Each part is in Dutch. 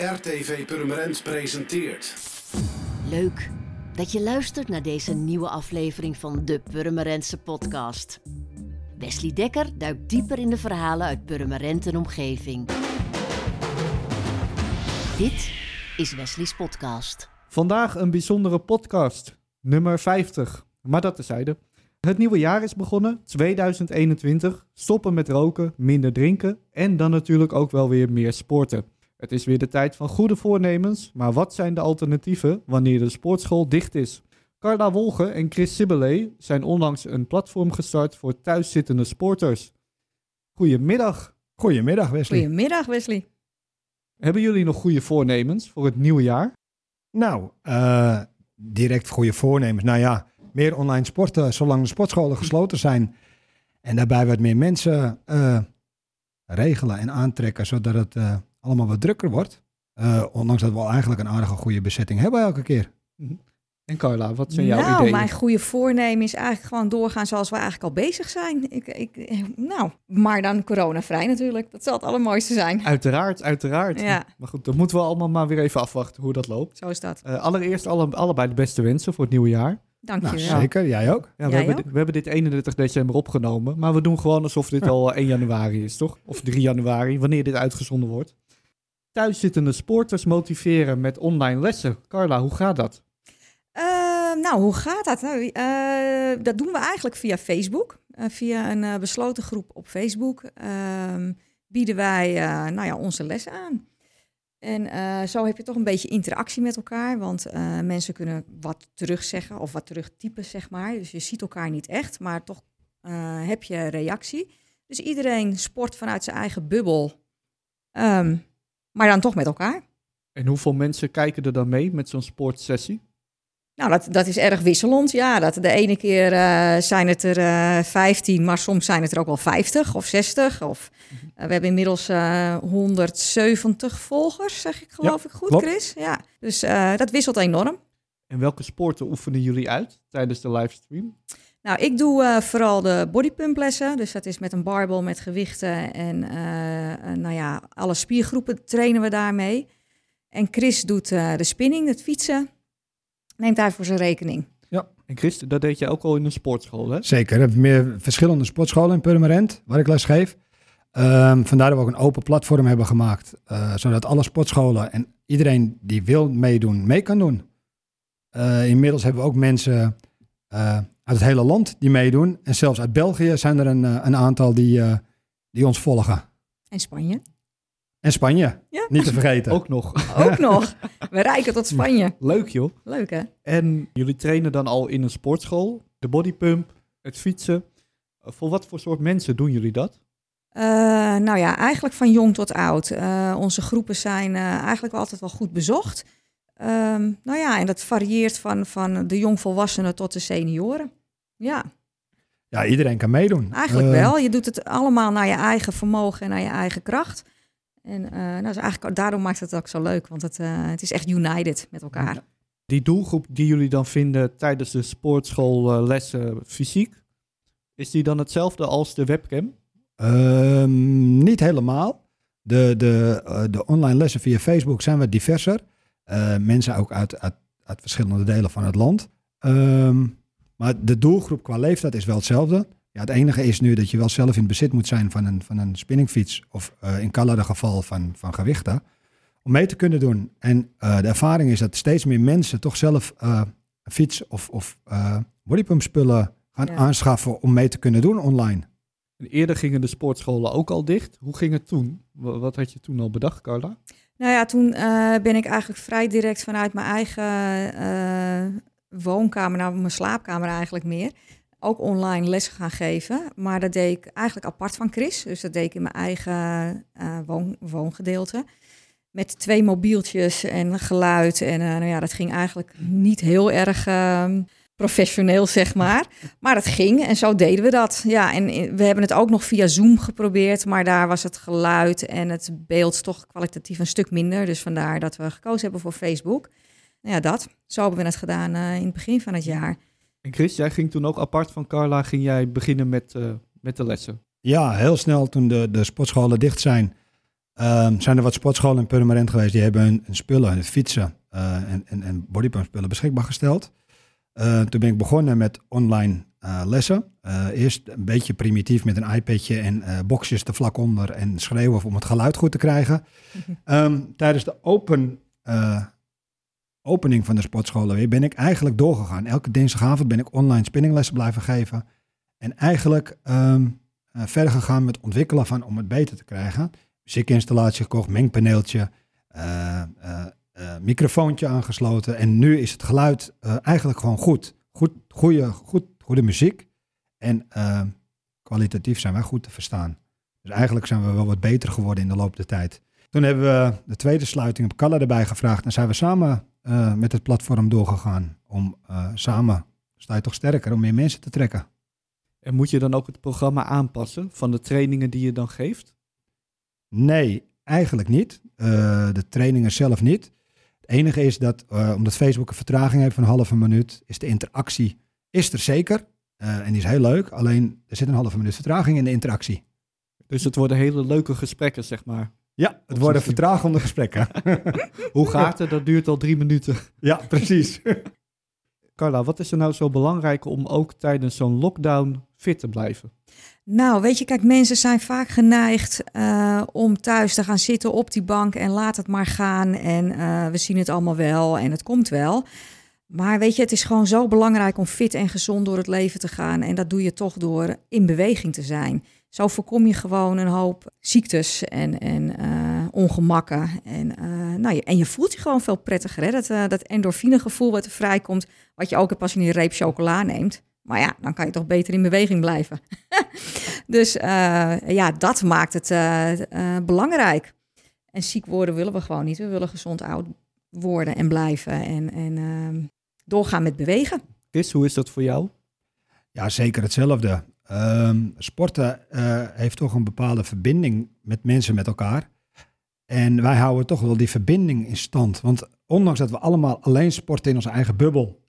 RTV Purmerend presenteert. Leuk dat je luistert naar deze nieuwe aflevering van de Purmerendse podcast. Wesley Dekker duikt dieper in de verhalen uit Purmerend en omgeving. Dit is Wesley's podcast. Vandaag een bijzondere podcast, nummer 50. Maar dat tezijde. Het nieuwe jaar is begonnen, 2021. Stoppen met roken, minder drinken en dan natuurlijk ook wel weer meer sporten. Het is weer de tijd van goede voornemens, maar wat zijn de alternatieven wanneer de sportschool dicht is? Carla Wolge en Chris Sibele zijn onlangs een platform gestart voor thuiszittende sporters. Goedemiddag. Goedemiddag Wesley. Goedemiddag Wesley. Hebben jullie nog goede voornemens voor het nieuwe jaar? Nou, uh, direct goede voornemens. Nou ja, meer online sporten zolang de sportscholen gesloten zijn. En daarbij wat meer mensen uh, regelen en aantrekken, zodat het uh, allemaal wat drukker wordt. ondanks dat we al eigenlijk een aardige goede bezetting hebben elke keer. En Carla, wat zijn jouw nou, ideeën? mijn goede voornemen is eigenlijk gewoon doorgaan zoals we eigenlijk al bezig zijn. Ik, ik, nou, maar dan coronavrij natuurlijk. Dat zal het allermooiste zijn. Uiteraard, uiteraard. Ja. Maar goed, dan moeten we allemaal maar weer even afwachten hoe dat loopt. Zo is dat. Uh, allereerst alle, allebei de beste wensen voor het nieuwe jaar. Dank je Nou, wel. zeker, jij ook. Ja, we, Jij hebben, ook? dit- we hebben dit 31 december opgenomen, maar we doen gewoon alsof dit al 1 januari is, toch? Of 3 januari, wanneer dit uitgezonden wordt. Thuiszittende sporters motiveren met online lessen. Carla, hoe gaat dat? Eh, nou, hoe gaat dat? Nou, eh, dat doen we eigenlijk via Facebook. Eh, via een eh, besloten groep op Facebook ehm, bieden wij nou ja, onze lessen aan. En zo heb je toch een beetje interactie met elkaar, want mensen kunnen wat terugzeggen of wat terugtypen, zeg maar. Dus je ziet elkaar niet echt, maar toch heb je reactie. Dus iedereen sport vanuit zijn eigen bubbel, Ehm, maar dan toch met elkaar. En hoeveel mensen kijken er dan mee met zo'n sportsessie? Nou, dat, dat is erg wisselend. Ja, dat de ene keer eh, zijn het er eh 15, maar soms zijn het er ook wel 50 of 60. Of, eh, we hebben inmiddels eh 170 volgers, zeg ik geloof ik goed, klopt. Chris. Ja, dus eh, dat wisselt enorm. En welke sporten oefenen jullie uit tijdens de livestream? Nou, ik doe eh, vooral de bodypumplessen. Dus dat is met een barbel met gewichten en eh, eh, nou ja, alle spiergroepen trainen we daarmee. En Chris doet eh, de spinning, het fietsen. Neemt hij voor zijn rekening. En Chris, dat deed jij ook al in een sportschool, hè? Zeker, we hebben meer verschillende sportscholen in Purmerend, waar ik les geef. Ehm, vandaar dat we ook een open platform hebben gemaakt, eh, zodat alle sportscholen en iedereen die wil meedoen, mee kan doen. Eh, inmiddels hebben we ook mensen eh, uit het hele land die meedoen. En zelfs uit België zijn er een, eh, een aantal die, eh, die ons volgen. En Spanje. En Spanje, Ja. niet te vergeten. Ook nog. Ook nog. We rijken tot Spanje. Leuk joh. Leuk hè? En jullie trainen dan al in een sportschool, de bodypump, het fietsen. Eh, Voor wat voor soort mensen doen jullie dat? Eh, nou ja, eigenlijk van jong tot oud. Eh, onze groepen zijn eh, eigenlijk altijd wel goed bezocht. Ehm, nou ja, en dat varieert van, van de jongvolwassenen tot de senioren. Ja, Ja, iedereen kan meedoen. eigenlijk Eh, wel. Je doet het allemaal naar je eigen vermogen en naar je eigen kracht. En eh, nou, dus eigenlijk, daarom maakt het ook zo leuk, want het, eh, het is echt united met elkaar. Die doelgroep die jullie dan vinden tijdens de sportschoollessen fysiek, is die dan hetzelfde als de webcam? Ehm, niet helemaal. De, de, de online lessen via Facebook zijn wat diverser. Eh, mensen ook uit, uit, uit verschillende delen van het land. Ehm, maar de doelgroep qua leeftijd is wel hetzelfde. Ja, het enige is nu dat je wel zelf in bezit moet zijn van een, van een spinningfiets. Of eh, in Canada geval van, van gewichten. Om mee te kunnen doen. En eh, de ervaring is dat steeds meer mensen toch zelf eh, een fiets of, of eh bodypump spullen gaan Ja. aanschaffen om mee te kunnen doen online. En eerder gingen de sportscholen ook al dicht. Hoe ging het toen? Wa- Wat had je toen al bedacht, Carla? Nou ja, toen eh, ben ik eigenlijk vrij direct vanuit mijn eigen eh, woonkamer, nou mijn slaapkamer eigenlijk meer, ook online les gaan geven. Maar dat deed ik eigenlijk apart van Chris. Dus dat deed ik in mijn eigen eh, woon, woongedeelte. Met twee mobieltjes en geluid. En eh, nou ja, dat ging eigenlijk niet heel erg ehm, professioneel, zeg maar. Maar het ging en zo deden we dat. Ja, en i- we hebben het ook nog via Zoom geprobeerd. Maar daar was het geluid en het beeld toch kwalitatief een stuk minder. Dus vandaar dat we gekozen hebben voor Facebook. Nou ja, dat. Zo hebben we het gedaan eh, in het begin van het jaar. En Chris, jij ging toen ook apart van Carla, ging jij beginnen met, eh, met de lessen. Ja, heel snel toen de, de sportscholen dicht zijn, Ehm, zijn er wat sportscholen in Purmerend geweest die hebben hun, hun spullen, hun fietsen eh, en, en, en bodypump spullen beschikbaar gesteld. Eh, toen ben ik begonnen met online eh, lessen. Eh, eerst een beetje primitief met een iPadje en eh boxjes er vlak onder en schreeuwen om het geluid goed te krijgen. Ehm, tijdens de open, eh, opening van de sportscholen weer ben ik eigenlijk doorgegaan. Elke dinsdagavond ben ik online spinninglessen blijven geven. En eigenlijk ehm, eh, verder gegaan met ontwikkelen van om het beter te krijgen. Muziekinstallatie gekocht, mengpaneeltje, eh, eh, microfoontje aangesloten. En nu is het geluid eigenlijk gewoon goed. Goed, goede, goed, goede muziek. En eh, kwalitatief zijn wij goed te verstaan. Dus eigenlijk zijn we wel wat beter geworden in de loop der tijd. Toen hebben we de tweede sluiting op Kalla erbij gevraagd. En zijn we samen eh, met het platform doorgegaan. Om eh, samen, sta je toch sterker, om meer mensen te trekken. En moet je dan ook het programma aanpassen van de trainingen die je dan geeft? Nee, eigenlijk niet. Eh, de trainingen zelf niet. Het enige is dat, omdat Facebook een vertraging heeft van een halve minuut, is de interactie is er zeker. En die is heel leuk. Alleen er zit een halve minuut vertraging in de interactie. Dus het worden hele leuke gesprekken, zeg maar. Ja, het worden vertragende gesprekken. Hoe gaat het? Dat duurt al drie minuten. ja, precies. Carla, wat is er nou zo belangrijk om ook tijdens zo'n lockdown fit te blijven? Nou, weet je, kijk, mensen zijn vaak geneigd eh, om thuis te gaan zitten op die bank en laat het maar gaan. En eh, we zien het allemaal wel en het komt wel. Maar weet je, het is gewoon zo belangrijk om fit en gezond door het leven te gaan. En dat doe je toch door in beweging te zijn. Zo voorkom je gewoon een hoop ziektes en, en eh, ongemakken. En, eh, nou, je, en je voelt je gewoon veel prettiger. Hè? Dat, eh, dat endorfinegevoel wat er vrijkomt, wat je ook hebt als je een reep chocola neemt. Maar ja, dan kan je toch beter in beweging blijven. dus ja, dat maakt het belangrijk. En ziek worden willen we gewoon niet. We willen gezond oud worden en blijven. En, en ehm, doorgaan met bewegen. Chris, hoe is dat voor jou? Ja, zeker hetzelfde. Ehm, sporten eh, heeft toch een bepaalde verbinding met mensen met elkaar. En wij houden toch wel die verbinding in stand. Want ondanks dat we allemaal alleen sporten in onze eigen bubbel,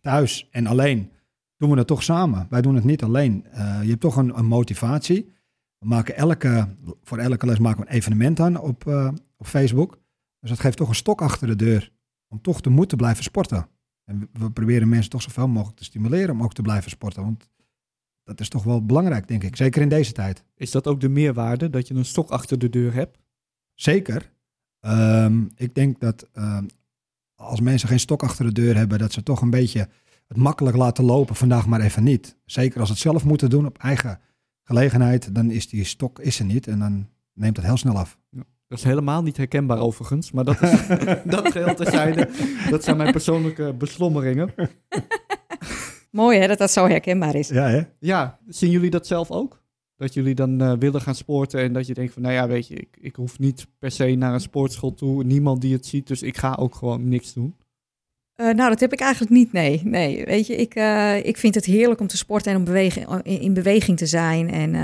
thuis en alleen, doen we het toch samen. Wij doen het niet alleen. Eh, je hebt toch een, een motivatie. We maken elke, voor elke les maken we een evenement aan op, eh, op Facebook. Dus dat geeft toch een stok achter de deur om toch te moeten blijven sporten. En we- proberen mensen toch zoveel mogelijk te stimuleren om ook te blijven sporten. Want dat is toch wel belangrijk, denk ik. Zeker in deze tijd. Is dat ook de meerwaarde, dat je een stok achter de deur hebt? Zeker. Ehm, ik denk dat ehm, als mensen geen stok achter de deur hebben, dat ze toch een beetje het makkelijk laten lopen. Vandaag maar even niet. Zeker als ze het zelf moeten doen op eigen gelegenheid, dan is die stok is er niet en dan neemt het heel snel af. Dat is helemaal niet herkenbaar overigens, maar dat, is, dat geheel terzijde. Dat zijn mijn persoonlijke beslommeringen. Mooi hè, dat dat zo herkenbaar is. Ja, hè? Ja, zien jullie dat zelf ook? Dat jullie dan eh, willen gaan sporten en dat je denkt van, nou ja, weet je, ik, ik hoef niet per se naar een sportschool toe, niemand die het ziet, dus ik ga ook gewoon niks doen. Eh, nou, dat heb ik eigenlijk niet, nee. nee. Weet je, ik, eh, ik vind het heerlijk om te sporten en om beweging, in, in beweging te zijn. En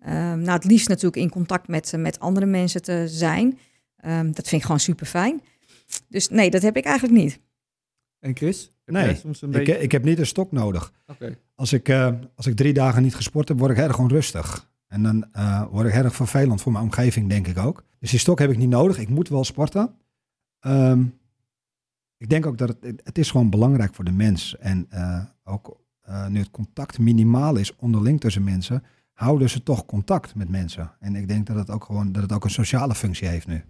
eh, ehm, nou, het liefst natuurlijk in contact met, met andere mensen te zijn. Ehm, dat vind ik gewoon super fijn. Dus nee, dat heb ik eigenlijk niet. En Chris? Heb Nee, jij soms een Ik, beetje... ik heb niet een stok nodig. Oké. Als ik, eh, als ik drie dagen niet gesport heb, word ik erg onrustig. En dan eh, word ik erg vervelend voor mijn omgeving, denk ik ook. Dus die stok heb ik niet nodig. Ik moet wel sporten. Ehm, ik denk ook dat het, het is gewoon belangrijk voor de mens. En eh, ook eh, nu het contact minimaal is onderling tussen mensen, houden ze toch contact met mensen. En ik denk dat het ook gewoon dat het ook een sociale functie heeft nu.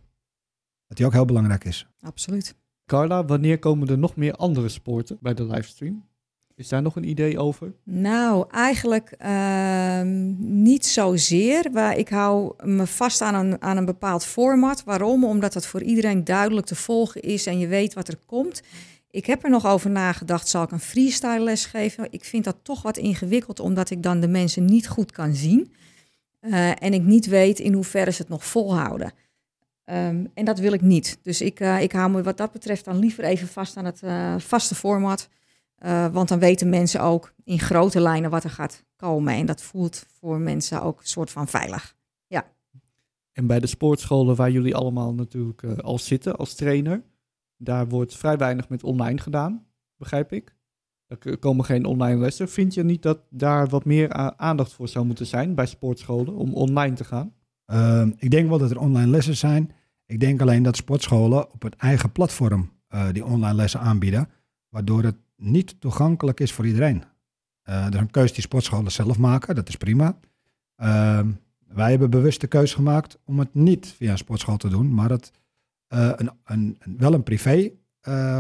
Dat die ook heel belangrijk is. Absoluut. Carla, wanneer komen er nog meer andere sporten bij de livestream? Is daar nog een idee over? Nou, eigenlijk ehm, niet zozeer. Waar ik hou me vast aan een, aan een bepaald format. Waarom? Omdat het voor iedereen duidelijk te volgen is en je weet wat er komt. Ik heb er nog over nagedacht, zal ik een freestyle les geven? Ik vind dat toch wat ingewikkeld, omdat ik dan de mensen niet goed kan zien. Eh, en ik niet weet in hoeverre ze het nog volhouden. Ehm, en dat wil ik niet. Dus ik, eh, ik hou me wat dat betreft dan liever even vast aan het eh, vaste format. Uh, want dan weten mensen ook in grote lijnen wat er gaat komen. En dat voelt voor mensen ook een soort van veilig. En bij de sportscholen waar jullie allemaal natuurlijk al zitten als trainer, daar wordt vrij weinig met online gedaan, begrijp ik. Er komen geen online lessen. Vind je niet dat daar wat meer aandacht voor zou moeten zijn bij sportscholen om online te gaan? Ehm, ik denk wel dat er online lessen zijn. Ik denk alleen dat sportscholen op het eigen platform eh, die online lessen aanbieden, waardoor het niet toegankelijk is voor iedereen. Uh, dat is een keuze die sportscholen zelf maken, dat is prima. Ehm, wij hebben bewust de keuze gemaakt om het niet via een sportschool te doen, maar het, uh, een, een, wel een privé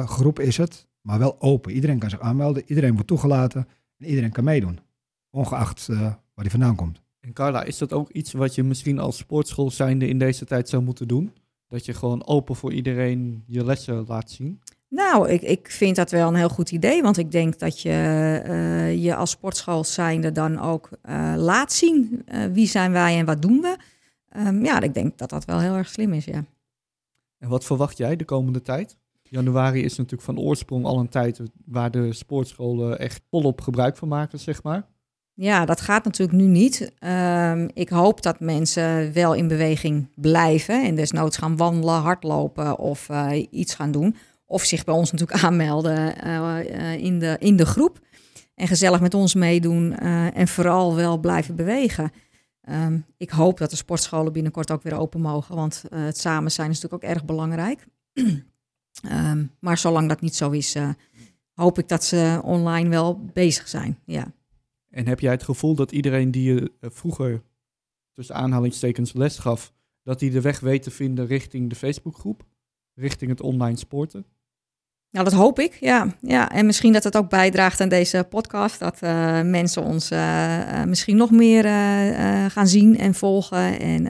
groep is het, maar wel open. Iedereen kan zich aanmelden, iedereen wordt toegelaten en iedereen kan meedoen, ongeacht waar hij vandaan komt. En Carla, is dat ook iets wat je misschien als sportschool zijnde in deze tijd zou moeten doen? Dat je gewoon open voor iedereen je lessen laat zien? Nou, ik, ik vind dat wel een heel goed idee. Want ik denk dat je uh, je als sportschool zijnde dan ook uh, laat zien. Uh, wie zijn wij en wat doen we? Um, ja, ik denk dat dat wel heel erg slim is, ja. En wat verwacht jij de komende tijd? Januari is natuurlijk van oorsprong al een tijd waar de sportscholen echt volop gebruik van maken, zeg maar. Ja, dat gaat natuurlijk nu niet. Um, ik hoop dat mensen wel in beweging blijven en desnoods gaan wandelen, hardlopen of uh, iets gaan doen. Of zich bij ons natuurlijk aanmelden uh, in, de, in de groep. En gezellig met ons meedoen en vooral wel blijven bewegen. Um, ik hoop dat de sportscholen binnenkort ook weer open mogen, want het samen zijn is natuurlijk ook erg belangrijk. um, maar zolang dat niet zo is, hoop ik dat ze online wel bezig zijn. Ja. En heb jij het gevoel dat iedereen die je eh, vroeger tussen aanhalingstekens les gaf, dat die de weg weet te vinden richting de Facebookgroep, richting het online sporten? Nou, dat hoop ik, ja. ja. En misschien dat het ook bijdraagt aan deze podcast, dat uh, mensen ons uh, misschien nog meer gaan zien en volgen. En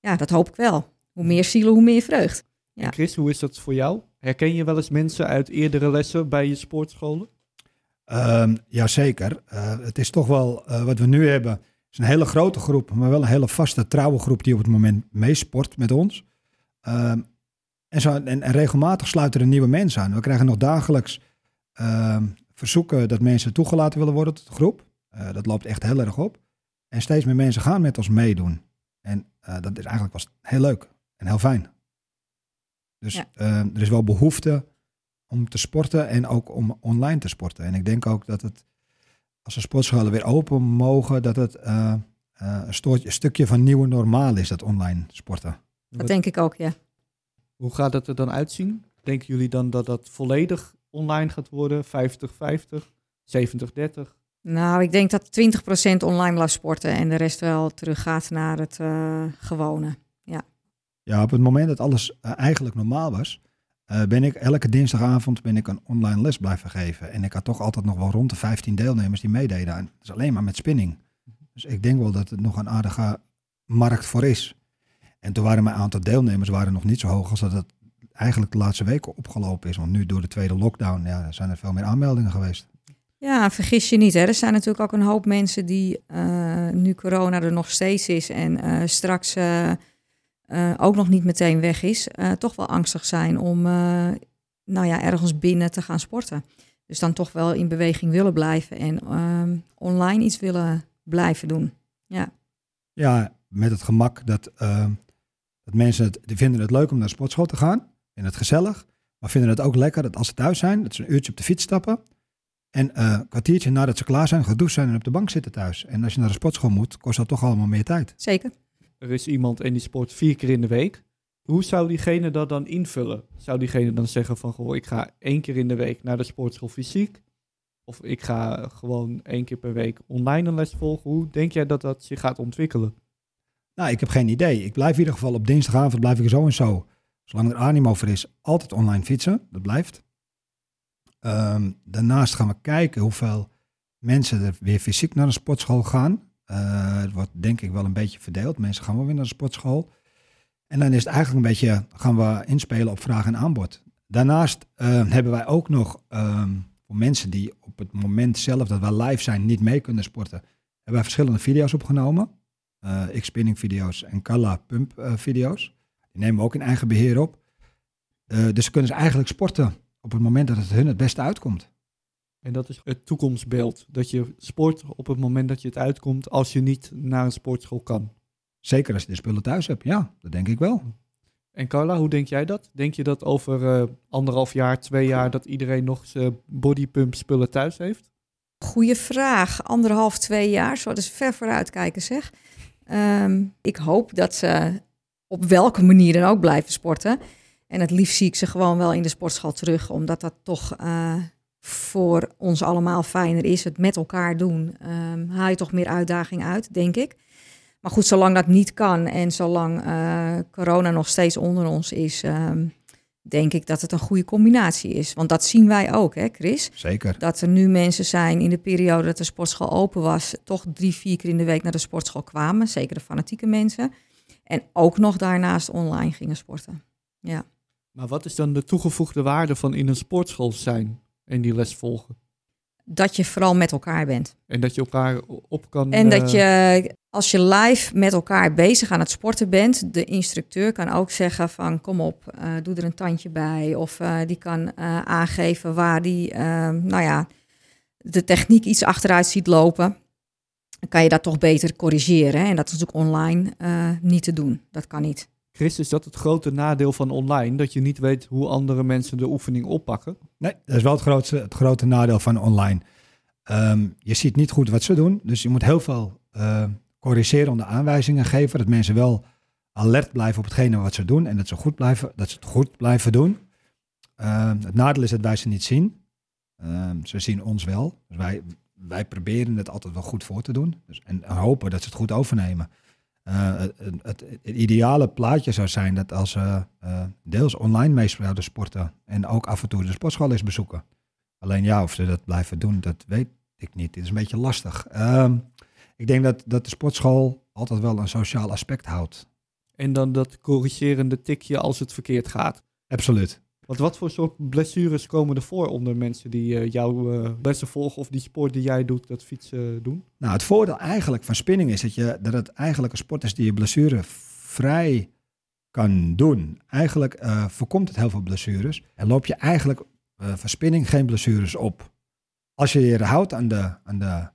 ja, dat hoop ik wel. Hoe meer zielen, hoe meer vreugd. Ja. En Chris, hoe is dat voor jou? Herken je wel eens mensen uit eerdere lessen bij je sportscholen? Um, Jazeker. Uh, het is toch wel uh, wat we nu hebben. is een hele grote groep, maar wel een hele vaste, trouwe groep die op het moment meesport met ons. Um, en, zo, en, en, regelmatig sluiten er nieuwe mensen aan. We krijgen nog dagelijks uh, verzoeken dat mensen toegelaten willen worden tot de groep. Uh, dat loopt echt heel erg op. En steeds meer mensen gaan met ons meedoen. En dat is eigenlijk was heel leuk en heel fijn. Dus ja. er is wel behoefte om te sporten en ook om online te sporten. En ik denk ook dat het, als de sportscholen weer open mogen, dat het uh, een, stoortje, een, stukje van nieuwe normaal is, dat online sporten. Dat denk ik ook, ja. Hoe gaat het er dan uitzien? Denken jullie dan dat dat volledig online gaat worden? 50-50, 70-30? Nou, ik denk dat 20% online blijft sporten en de rest wel teruggaat naar het uh, gewone. Ja. ja, op het moment dat alles eigenlijk normaal was, uh, ben ik elke dinsdagavond ben ik een online les blijven geven. En ik had toch altijd nog wel rond de 15 deelnemers die meededen. En dat is alleen maar met spinning. Dus ik denk wel dat het nog een aardige markt voor is. En toen waren mijn aantal deelnemers waren nog niet zo hoog als dat het eigenlijk de laatste weken opgelopen is. Want nu door de tweede lockdown ja, zijn er veel meer aanmeldingen geweest. Ja, vergis je niet. Hè. Er zijn natuurlijk ook een hoop mensen die uh, nu corona er nog steeds is en uh, straks uh, ook nog niet meteen weg is, toch wel angstig zijn om nou ja, ergens binnen te gaan sporten. Dus dan toch wel in beweging willen blijven en ehm, online iets willen blijven doen. Ja, ja met het gemak dat, ehm, dat mensen het, die vinden het leuk om naar de sportschool te gaan. en het gezellig. Maar vinden het ook lekker dat als ze thuis zijn, dat ze een uurtje op de fiets stappen. En een kwartiertje nadat ze klaar zijn, gedoucht zijn en op de bank zitten thuis. En als je naar de sportschool moet, kost dat toch allemaal meer tijd. Zeker er is iemand en die sport vier keer in de week. Hoe zou diegene dat dan invullen? Zou diegene dan zeggen van, goh, ik ga één keer in de week naar de sportschool fysiek? Of ik ga gewoon één keer per week online een les volgen? Hoe denk jij dat dat zich gaat ontwikkelen? Nou, ik heb geen idee. Ik blijf in ieder geval op dinsdagavond blijf ik zo en zo. Zolang er animo voor is, altijd online fietsen. Dat blijft. Um, daarnaast gaan we kijken hoeveel mensen er weer fysiek naar de sportschool gaan. Uh, het wordt denk ik wel een beetje verdeeld. Mensen gaan wel weer naar de sportschool. En dan is het eigenlijk een beetje, gaan we inspelen op vraag en aanbod. Daarnaast uh, hebben wij ook nog um, voor mensen die op het moment zelf dat wij live zijn niet mee kunnen sporten, hebben wij verschillende video's opgenomen. Uh, X-spinning video's en Kalla pump video's. Die nemen we ook in eigen beheer op. dus kunnen ze eigenlijk sporten op het moment dat het hun het beste uitkomt. En dat is het toekomstbeeld. Dat je sport op het moment dat je het uitkomt, als je niet naar een sportschool kan. Zeker als je de spullen thuis hebt, ja, dat denk ik wel. En Carla, hoe denk jij dat? Denk je dat over uh, anderhalf jaar, twee jaar, dat iedereen nog zijn bodypump spullen thuis heeft? Goeie vraag. Anderhalf, twee jaar, zo dus ver vooruit kijken zeg. Ehm, ik hoop dat ze op welke manier dan ook blijven sporten. En het liefst zie ik ze gewoon wel in de sportschool terug, omdat dat toch eh, voor ons allemaal fijner is. Het met elkaar doen, um, haal je toch meer uitdaging uit, denk ik. Maar goed, zolang dat niet kan en zolang uh, corona nog steeds onder ons is, um, denk ik dat het een goede combinatie is. Want dat zien wij ook, hè, Chris? Zeker. Dat er nu mensen zijn in de periode dat de sportschool open was, toch drie, vier keer in de week naar de sportschool kwamen. Zeker de fanatieke mensen. En ook nog daarnaast online gingen sporten. Ja. Maar wat is dan de toegevoegde waarde van in een sportschool zijn en die les volgen? Dat je vooral met elkaar bent. En dat je elkaar op kan. En dat uh, je, als je live met elkaar bezig aan het sporten bent, de instructeur kan ook zeggen van kom op, uh, doe er een tandje bij. Of uh, die kan aangeven waar die, nou ja, de techniek iets achteruit ziet lopen. Dan kan je dat toch beter corrigeren. Hè? En dat is natuurlijk online niet te doen. Dat kan niet. Chris, is dat het grote nadeel van online? Dat je niet weet hoe andere mensen de oefening oppakken? Nee, dat is wel het, grootste, het grote nadeel van online. Um, je ziet niet goed wat ze doen. Dus je moet heel veel uh, corrigerende aanwijzingen geven. Dat mensen wel alert blijven op hetgene wat ze doen. En dat ze, goed blijven, dat ze het goed blijven doen. Uh, het nadeel is dat wij ze niet zien. Uh, ze zien ons wel. Dus wij, wij proberen het altijd wel goed voor te doen. Dus, en hopen dat ze het goed overnemen. Uh, het, het, het, ideale plaatje zou zijn dat als ze uh, deels online mee zouden sporten en ook af en toe de sportschool eens bezoeken. Alleen ja, of ze dat blijven doen, dat weet ik niet. Het is een beetje lastig. Uh, ik denk dat, dat de sportschool altijd wel een sociaal aspect houdt. En dan dat corrigerende tikje als het verkeerd gaat. Absoluut. Want wat voor soort blessures komen er voor onder mensen die uh, jouw uh, lessen volgen of die sport die jij doet, dat fietsen doen? Nou, het voordeel eigenlijk van spinning is dat, je, dat het eigenlijk een sport is die je blessurevrij kan doen. Eigenlijk uh, voorkomt het heel veel blessures en loop je eigenlijk van spinning geen blessures op. Als je je houdt aan de, aan de, aan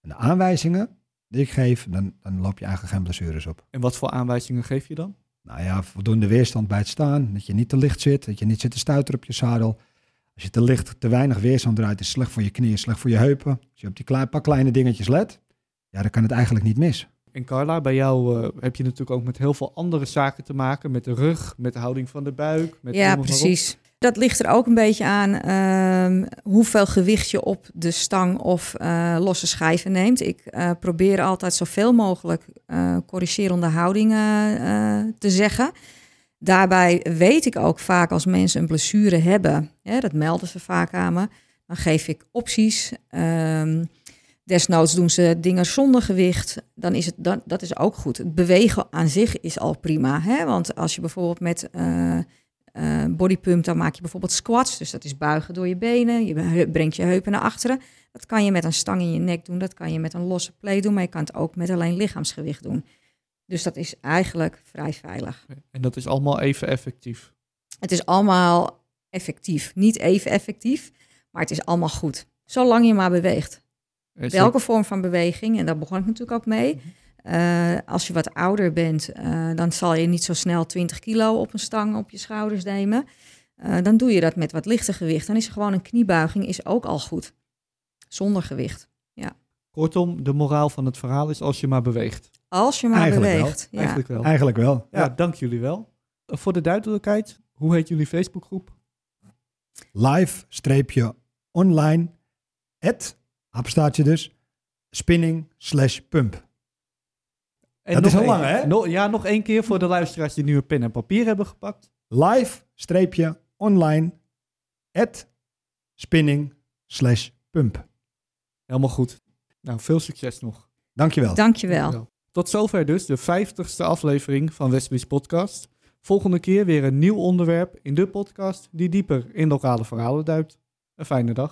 de aanwijzingen die ik geef, dan, dan loop je eigenlijk geen blessures op. En wat voor aanwijzingen geef je dan? Nou ja, voldoende weerstand bij het staan. Dat je niet te licht zit. Dat je niet zit te stuiteren op je zadel. Als je te licht, te weinig weerstand draait, is slecht voor je knieën, slecht voor je heupen. Als je op die klein, paar kleine dingetjes let, ja, dan kan het eigenlijk niet mis. En Carla, bij jou uh, heb je natuurlijk ook met heel veel andere zaken te maken. Met de rug, met de houding van de buik. Met ja, precies. Dat ligt er ook een beetje aan uh, hoeveel gewicht je op de stang of uh, losse schijven neemt. Ik uh, probeer altijd zoveel mogelijk uh, corrigerende houdingen te zeggen. Daarbij weet ik ook vaak als mensen een blessure hebben, dat melden ze vaak aan me, dan geef ik opties. Um, desnoods doen ze dingen zonder gewicht, dan is het, dan, dat is ook goed. Het bewegen aan zich is al prima, hè? want als je bijvoorbeeld met uh, bodypump, dan maak je bijvoorbeeld squats. Dus dat is buigen door je benen. Je brengt je heupen naar achteren. Dat kan je met een stang in je nek doen. Dat kan je met een losse play doen. Maar je kan het ook met alleen lichaamsgewicht doen. Dus dat is eigenlijk vrij veilig. En dat is allemaal even effectief? Het is allemaal effectief. Niet even effectief, maar het is allemaal goed. Zolang je maar beweegt. Welke vorm van beweging, en daar begon ik natuurlijk ook mee. Uh, als je wat ouder bent, uh, dan zal je niet zo snel 20 kilo op een stang op je schouders nemen. Uh, dan doe je dat met wat lichter gewicht. Dan is er gewoon een kniebuiging is ook al goed. Zonder gewicht. Ja. Kortom, de moraal van het verhaal is als je maar beweegt. Als je maar Eigenlijk beweegt. Ja. Eigenlijk wel. Eigenlijk wel. Ja, ja, dank jullie wel. Voor de duidelijkheid, hoe heet jullie Facebookgroep? Live-online, het, apenstaartje dus, spinning slash pump. En dat is heel lang, hè? No, ja, nog één keer voor de luisteraars die nu een pen en papier hebben gepakt. Live-online at spinning slash pump. Helemaal goed. Nou, veel succes nog. Dankjewel. Dankjewel. Tot zover dus de vijftigste aflevering van Wesley's podcast. Volgende keer weer een nieuw onderwerp in de podcast die dieper in lokale verhalen duikt. Een fijne dag.